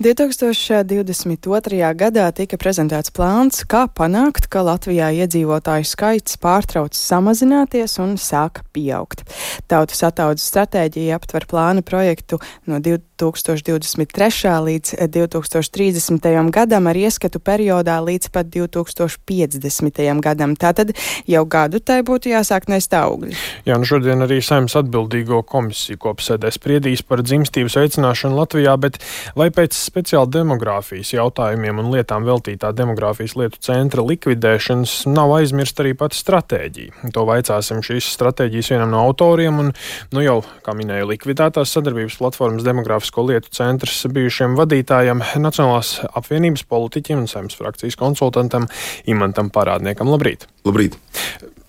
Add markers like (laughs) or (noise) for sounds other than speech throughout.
2022. gadā tika prezentēts plāns, kā panākt, ka Latvijā iedzīvotāju skaits pārtrauc samazināties un sāk pieaugt. Tautas ataudzes stratēģija aptver plāna projektu no 2023. līdz 2030. gadam ar ieskatu periodā līdz pat 2050. gadam. Tātad jau gadu tai būtu jāsāk nest augļi. Jā, nu šodien arī saimnes atbildīgo komisiju kopsēdē spriedīs par dzimstības veicināšanu Latvijā, bet vai pēc speciāli demogrāfijas jautājumiem un lietām veltītā demogrāfijas lietu centra likvidēšanas nav aizmirst arī pati stratēģija. To vaicāsim šīs stratēģijas vienam no autoriem un, nu jau, kā minēju, likvidētās sadarbības platformas demogrāfisko lietu centrs bijušiem vadītājam, Nacionālās apvienības politiķim un saimnes frakcijas konsultantam Imantam Parādniekam. Labrīt! Labrīt!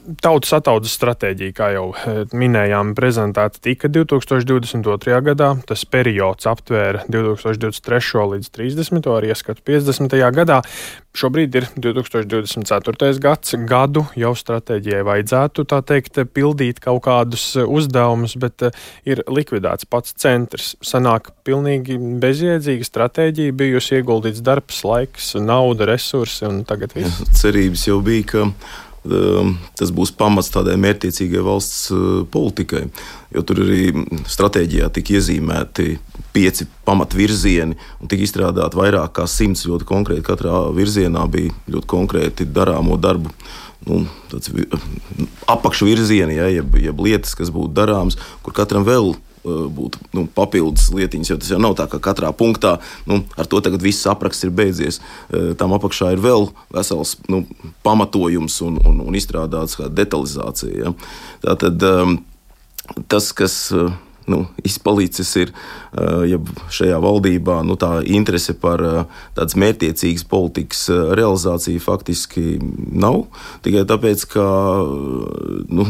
Tautas ataudzes stratēģija, kā jau eh, minējām, prezentēta tika 2022. gadā. Tas periods aptvēra 2023. līdz 30. ar ieskatu 50. gadā. Šobrīd ir 2024. gads, gadu jau stratēģijai vajadzētu, tā teikt, pildīt kaut kādus uzdevumus, bet eh, ir likvidēts pats centrs. Sanāk pilnīgi bezjēdzīga stratēģija, bijusi ieguldīts darbs, laiks, nauda, resursi un tagad viss. Cerības jau bija, ka tas būs pamats tādai mērķiecīgai valsts eh, politikai. Jo tur arī stratēģijā tika iezīmēti pieci pamatvirzieni un tika izstrādāti vairāk kā simts ļoti konkrēti. Katrā virzienā bija ļoti konkrēti darāmo darbu. Nu, apakšvirzieni, ja, jeb, jeb lietas, kas būtu darāmas, kur katram vēl Eh, būtu nu, papildus lietiņas, jo tas jau nav tā, ka katrā punktā nu, ar to tagad viss apraksts ir beidzies. Eh, tam apakšā ir vēl vesels nu, pamatojums un, un, un izstrādāts kā detalizācija. Ja. Tātad um, tas, kas. Uh, nu, izpalicis ir ja šajā valdībā. Nu, tā interese par tādas mērķiecīgas politikas realizāciju faktiski nav. Tikai tāpēc, ka nu,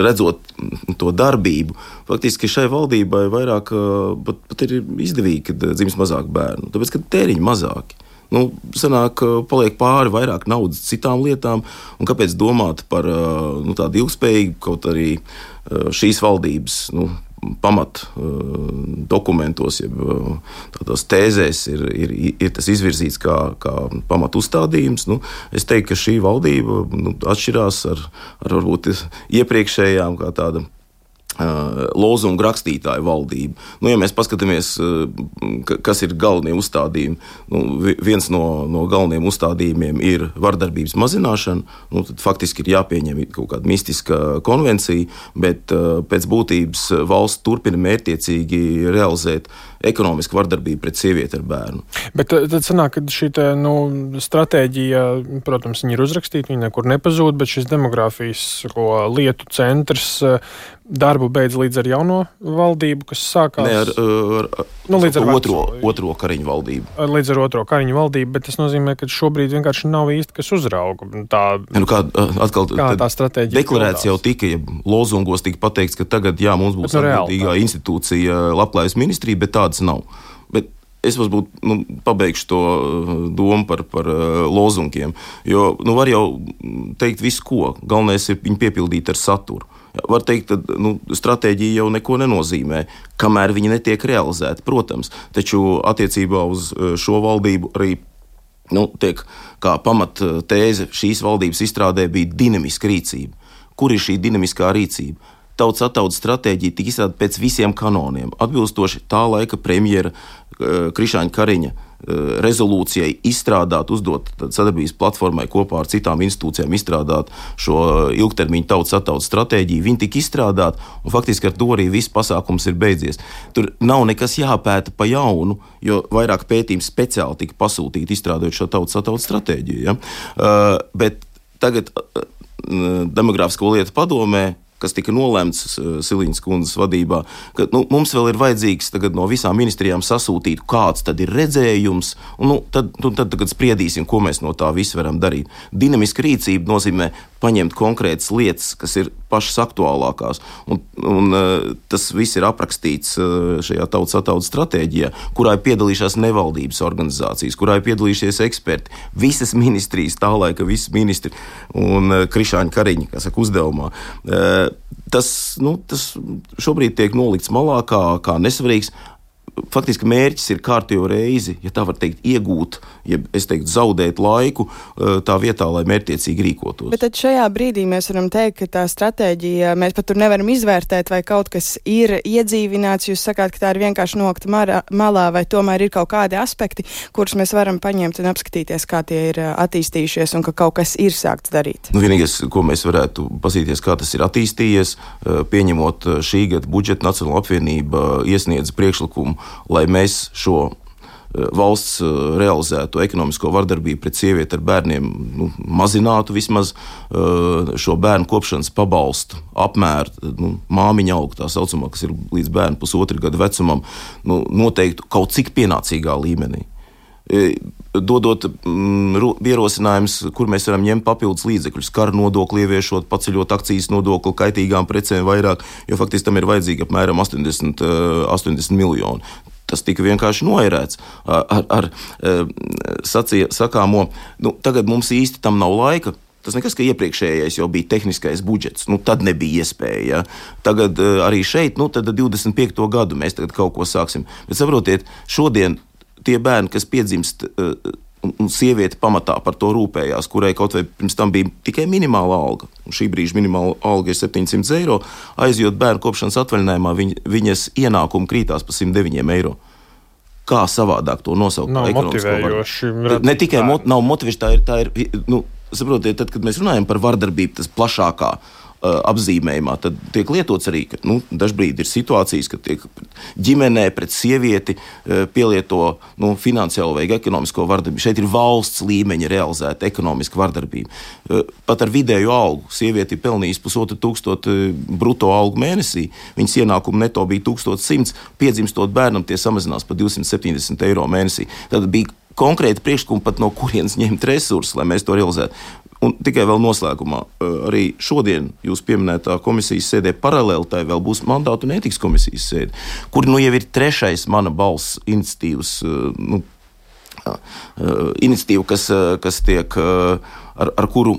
redzot to darbību, faktiski šai valdībai vairāk pat, pat ir izdevīgi, kad dzimst mazāk bērnu. Tāpēc, ka tēriņi mazāki. Nu, sanāk, paliek pāri vairāk naudas citām lietām, un kāpēc domāt par nu, tādu ilgspējīgu, kaut arī šīs valdības nu, pamat uh, jeb uh, tādās tēzēs ir, ir, ir tas izvirzīts kā, kā pamat uzstādījums. Nu, es teiktu, ka šī valdība nu, atšķirās ar, ar varbūt iepriekšējām kā tāda lozungu rakstītāju valdību. Nu, ja mēs paskatāmies, kas ir galvenie uzstādījumi, nu, viens no, no galvenajiem uzstādījumiem ir vardarbības mazināšana. Nu, tad faktiski ir jāpieņem kaut kāda mistiska konvencija, bet pēc būtības valsts turpina mērķiecīgi realizēt ekonomiska vardarbība pret sievieti ar bērnu. Bet eh, tad sanāk, ka šī te, nu, stratēģija, protams, ir uzrakstīta, viņa nekur nepazūd, bet šis demogrāfijas lietu centrs eh, darbu beidz līdz ar jauno valdību, kas sākās ne, ar, ar, nu, līdz ar otro, veco, otro kariņu valdību. Līdz ar otro kariņu valdību, bet tas nozīmē, ka šobrīd vienkārši nav īsti kas uzrauga. Tā, nu kā, atkal, kā tā stratēģija? Deklarēts jau tika, ja lozungos tika pateikts, ka tagad jā, mums būs nu, atbildīgā institūcija, labklājības ministrija, bet tādas nav. Bet es varbūt nu, pabeigšu to uh, domu par, par uh, lozungiem. Jo nu, var jau teikt visu, ko. Galvenais ir viņu piepildīt ar saturu. Var teikt, ka nu, stratēģija jau neko nenozīmē, kamēr viņa netiek realizēta, protams. Taču attiecībā uz uh, šo valdību arī nu, tiek kā pamattēze šīs valdības izstrādē bija dinamiska rīcība. Kur ir šī dinamiskā rīcība? Tautas ataudzes stratēģija tika izstrādāta pēc visiem kanoniem, atbilstoši tā laika premjera uh, Krišāņa Kariņa uh, rezolūcijai izstrādāt, uzdot sadarbības platformai kopā ar citām institūcijām izstrādāt šo ilgtermiņa tautas ataudzes stratēģiju. Viņi tika izstrādāti, un faktiski ar to arī viss pasākums ir beidzies. Tur nav nekas jāpēta pa jaunu, jo vairāk pētījumu speciāli tika pasūtīti izstrādājot šo tautas ataudzes stratēģiju. Ja? Uh, bet tagad uh, demogrāfisko lietu padomē kas tika nolemts uh, Siliņas kundzes vadībā, ka nu, mums vēl ir vajadzīgs no visām ministrijām sasūtīt, kāds tad ir redzējums, un nu, tad, nu, tad tagad spriedīsim, ko mēs no tā visa varam darīt. Dinamiska rīcība nozīmē paņemt konkrētas lietas, kas ir pašas aktuālākās, un, un uh, tas viss ir aprakstīts uh, šajā tautas ataudzes stratēģijā, kurā ir piedalījušās nevaldības organizācijas, kurā ir piedalījušies eksperti, visas ministrijas, tā laika visi ministri un Krišāņa Kariņa, kas saka, uzdevumā tas, nu, tas šobrīd tiek nolikts malā kā, kā nesvarīgs. Faktiski mērķis ir kārtīgi reizi, ja tā var teikt, iegūt, ja es teiktu, zaudēt laiku tā vietā, lai mērķiecīgi rīkotos. Bet tad šajā brīdī mēs varam teikt, ka tā stratēģija, mēs pat tur nevaram izvērtēt, vai kaut kas ir iedzīvināts. Jūs sakāt, ka tā ir vienkārši nokta malā, vai tomēr ir kaut kādi aspekti, kurus mēs varam paņemt un apskatīties, kā tie ir attīstījušies un ka kaut kas ir sākts darīt. Nu, vienīgais, ko mēs varētu paskatīties, kā tas ir attīstījies, pieņemot šī gada budžetu, Nacionāla apvienība iesniedz priekšlikumu, lai mēs šo Eh, valsts eh, realizēto ekonomisko vardarbību pret sievieti ar bērniem nu, mazinātu vismaz eh, šo bērnu kopšanas pabalstu apmēru, nu, māmiņa auga tā saucamā, kas ir līdz bērnu pusotra gada vecumam, nu, noteiktu kaut cik pienācīgā līmenī dodot mm, ierosinājumus, kur mēs varam ņemt papildus līdzekļus, kara nodokli ieviešot, paceļot akcijas nodokli kaitīgām precēm vairāk, jo faktiski tam ir vajadzīgi apmēram 80, 80 miljoni tas tika vienkārši noērēts ar, ar, ar sacīja, sakāmo. Nu, tagad mums īsti tam nav laika. Tas nekas, ka iepriekšējais jau bija tehniskais budžets, nu, tad nebija iespēja. Ja? Tagad arī šeit, nu, tad 25. gadu mēs kaut ko sāksim. Bet saprotiet, šodien tie bērni, kas piedzimst uh, un sieviete pamatā par to rūpējās, kurai kaut vai pirms tam bija tikai minimāla alga. Un šī brīža minimāla alga ir 700 eiro. Aizjot bērnu kopšanas atvaļinājumā, viņ, viņas ienākumi krītās pa 109 eiro. Kā savādāk to nosaukt? Nav motivējoši. Ne tikai mot, nav motivējoši, tā ir. Tā ir nu, saprotiet, tad, kad mēs runājam par vardarbību, tas plašākā apzīmējumā, tad tiek lietots arī, ka nu, dažkārt ir situācijas, kad tiek ģimenē pret sievieti uh, pielieto nu, finansiālo vai ekonomisko vardarbību. Šeit ir valsts līmeņa realizēta ekonomiska vardarbība. Uh, pat ar vidēju algu sievieti ir pelnījusi pusotru tūkstošu brutto algu mēnesī. Viņas ienākumi neto bija 1100, piedzimstot bērnam, tie samazinās par 270 eiro mēnesī. Tad bija konkrēti priekšlikumi, pat no kurienes ņemt resursus, lai mēs to realizētu. Un tikai vēl noslēgumā, arī šodien jūs pieminētā komisijas sēdē paralēli tai vēl būs mandātu un ētikas komisijas sēde, kur nu jau ir trešais mana balss iniciatīvas. Nu, Iniciatīva, kas, kas tiek ar, ar kuru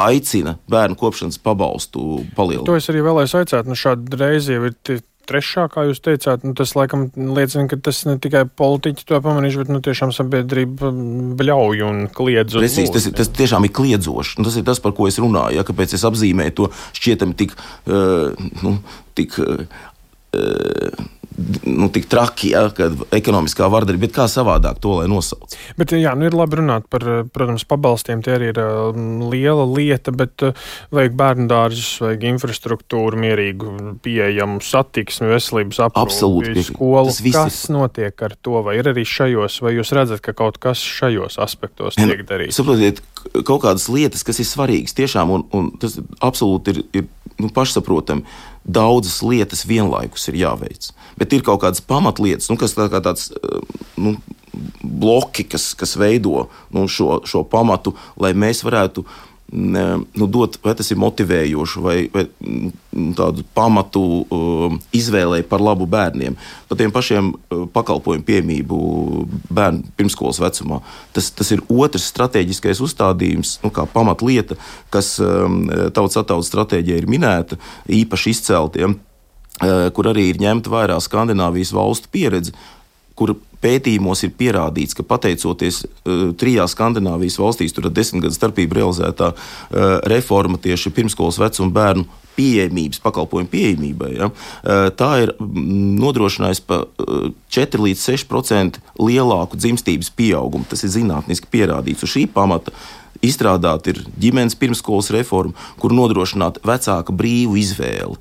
aicina bērnu kopšanas pabalstu palielināt. To es arī vēlēju aicāt. Nu, šāda reize jau ir trešā, kā jūs teicāt, nu, tas laikam liecina, ka tas ne tikai politiķi to pamanījuši, bet nu, tiešām sabiedrība bļauj un kliedz. Precīzi, tas, tas tiešām ir kliedzoši. Un tas ir tas, par ko es runāju. Ja, kāpēc es apzīmēju to šķietami tik, uh, nu, tik uh, nu, tik traki, ja, ka ekonomiskā vardarbība, bet kā savādāk to lai nosauc. Bet, jā, nu ir labi runāt par, protams, pabalstiem, tie arī ir um, liela lieta, bet uh, vajag bērnu dārzus, vajag infrastruktūru, mierīgu, pieejamu satiksmi, veselības aprūpi, skolu. Kas ir... notiek ar to, vai ir arī šajos, vai jūs redzat, ka kaut kas šajos aspektos tiek darīts? Saprotiet, kaut kādas lietas, kas ir svarīgas tiešām, un, un tas absolūti ir, ir nu, pašsaprotami daudzas lietas vienlaikus ir jāveic. Bet ir kaut kādas pamatlietas, nu, kas tā kā tāds. Eh, nu, Bloki, kas, kas veido nu, šo, šo pamatu, lai mēs varētu uh, nu, dot, vai tas ir motivējoši, vai, vai nu, tādu pamatu uh, izvēlei par labu bērniem. Par tiem pašiem uh, pakalpojumu piemību bērnu pirmskolas vecumā. Tas, tas ir otrs strateģiskais uzstādījums, nu, kā pamatlieta, kas um, tautas attautas stratēģija ir minēta, īpaši izceltiem, uh, kur arī ir ņemta vērā Skandināvijas valstu pieredze kur pētījumos ir pierādīts, ka pateicoties uh, trijās Skandināvijas valstīs, tur ir desmit gadu starpība realizētā uh, reforma tieši pirmskolas vecuma bērnu pieejamības, pakalpojumu pieejamībai, ja, uh, tā ir nodrošinājusi pa 4 līdz 6% lielāku dzimstības pieaugumu. Tas ir zinātniski pierādīts. Uz šī pamata izstrādāta ir ģimenes pirmskolas reforma, kur nodrošināta vecāka brīvu izvēli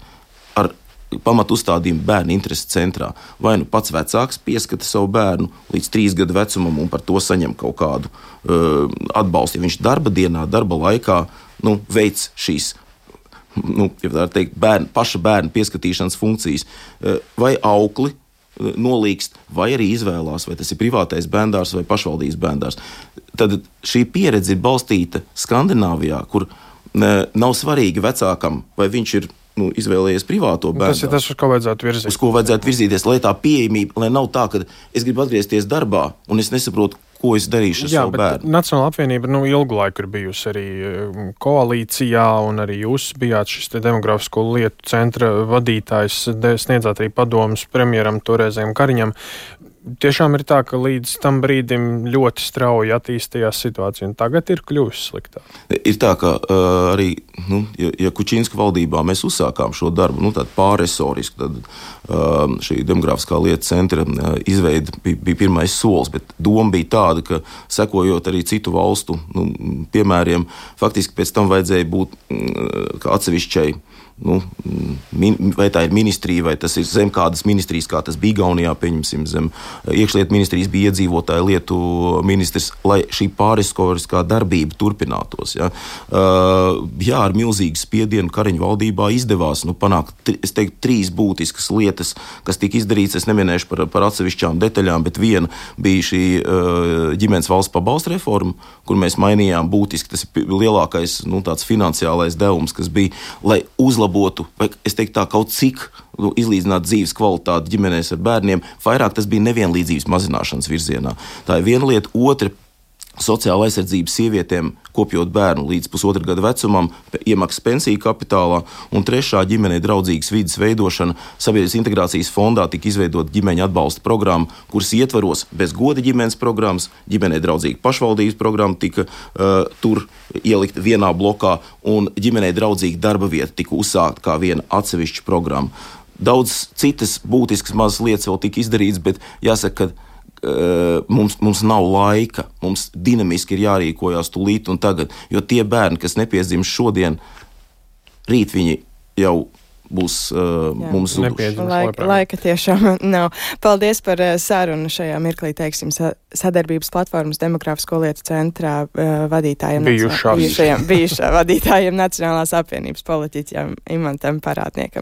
pamatu uzstādījumu bērnu interesu centrā. Vai nu pats vecāks pieskata savu bērnu līdz trīs gadu vecumam un par to saņem kaut kādu uh, atbalstu. Ja viņš darba dienā, darba laikā nu, veic šīs. Nu, ja teikt, bērnu, paša bērna pieskatīšanas funkcijas, uh, vai aukli uh, nolīgst, vai arī izvēlās, vai tas ir privātais bērns vai pašvaldības bērns. Tad šī pieredze ir balstīta Skandināvijā, kur uh, nav svarīgi vecākam, vai viņš ir nu, izvēlējies privāto bērnu. Tas ir tas, uz ko vajadzētu virzīties. Uz ko vajadzētu virzīties, lai tā pieejamība, lai nav tā, ka es gribu atgriezties darbā un es nesaprotu, ko es darīšu ar Jā, savu bērnu. Nacionāla apvienība nu, ilgu laiku ir bijusi arī koalīcijā, un arī jūs bijāt šis demografisko lietu centra vadītājs, sniedzāt arī padomus premjeram toreizējiem Kariņam tiešām ir tā, ka līdz tam brīdim ļoti strauji attīstījās situācija, un tagad ir kļuvusi sliktāk. Ir tā, ka uh, arī, nu, ja, ja Kučīnska valdībā mēs uzsākām šo darbu, nu, pārresorisku, tad uh, šī demografiskā lieta centra uh, izveide bija, bija pirmais solis, bet doma bija tāda, ka sekojot arī citu valstu nu, piemēriem, faktiski pēc tam vajadzēja būt uh, atsevišķai nu, min, vai tā ir ministrija, vai tas ir zem kādas ministrijas, kā tas bija Igaunijā, pieņemsim, zem iekšlietu ministrijas bija iedzīvotāja lietu ministrs, lai šī pāriskoriskā darbība turpinātos. Ja. Uh, jā, ar milzīgu spiedienu Kariņu valdībā izdevās nu, panākt, es teiktu, trīs būtiskas lietas, kas tika izdarītas. Es neminēšu par, par atsevišķām detaļām, bet viena bija šī uh, ģimenes valsts pabalsta reforma, kur mēs mainījām būtiski. Tas ir lielākais nu, finansiālais devums, kas bija, lai uzlabotu uzlabotu, vai es teiktu, tā kaut cik nu, izlīdzināt dzīves kvalitāti ģimenēs ar bērniem, vairāk tas bija nevienlīdzības mazināšanas virzienā. Tā ir viena lieta. Otra sociāla aizsardzība sievietēm, kopjot bērnu līdz pusotra gada vecumam, iemaksas pensiju kapitālā, un trešā ģimenei draudzīgas vidas veidošana. Sabiedrības integrācijas fondā tika izveidota ģimeņa atbalsta programma, kuras ietvaros bez goda ģimenes programmas, ģimenei draudzīga pašvaldības programma tika uh, tur ielikt vienā blokā, un ģimenei draudzīga darba vieta tika uzsākta kā viena atsevišķa programma. Daudz citas būtiskas mazas lietas vēl tika izdarītas, bet jāsaka, ka mums, mums nav laika, mums dinamiski ir jārīkojas tūlīt un tagad. Jo tie bērni, kas nepiedzimst šodien, rīt viņi jau būs uh, Jā. mums zuduši. Laika, laika tiešām (laughs) nav. Paldies par uh, sarunu šajā mirklī, teiksim, sa sadarbības platformas demografisko lietu centrā uh, vadītājiem. Bijušās. Bijušajiem, bijušā (laughs) vadītājiem Nacionālās apvienības politiķiem Imantam Parādniekam.